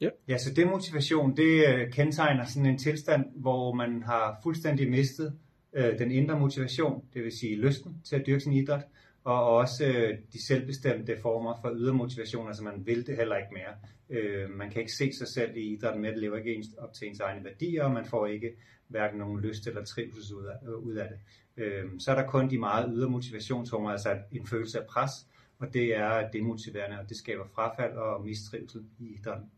Ja. ja, så demotivation, det øh, kendetegner sådan en tilstand, hvor man har fuldstændig mistet øh, den indre motivation, det vil sige lysten til at dyrke sin idræt, og også øh, de selvbestemte former for ydre motivation, altså man vil det heller ikke mere. Øh, man kan ikke se sig selv i idrætten med, at det lever ikke op til ens egne værdier, og man får ikke hverken nogen lyst eller trivsel ud af, øh, ud af det. Øh, så er der kun de meget ydre motivationsformer, altså en følelse af pres, og det er demotiverende, og det skaber frafald og mistrivsel i idrætten.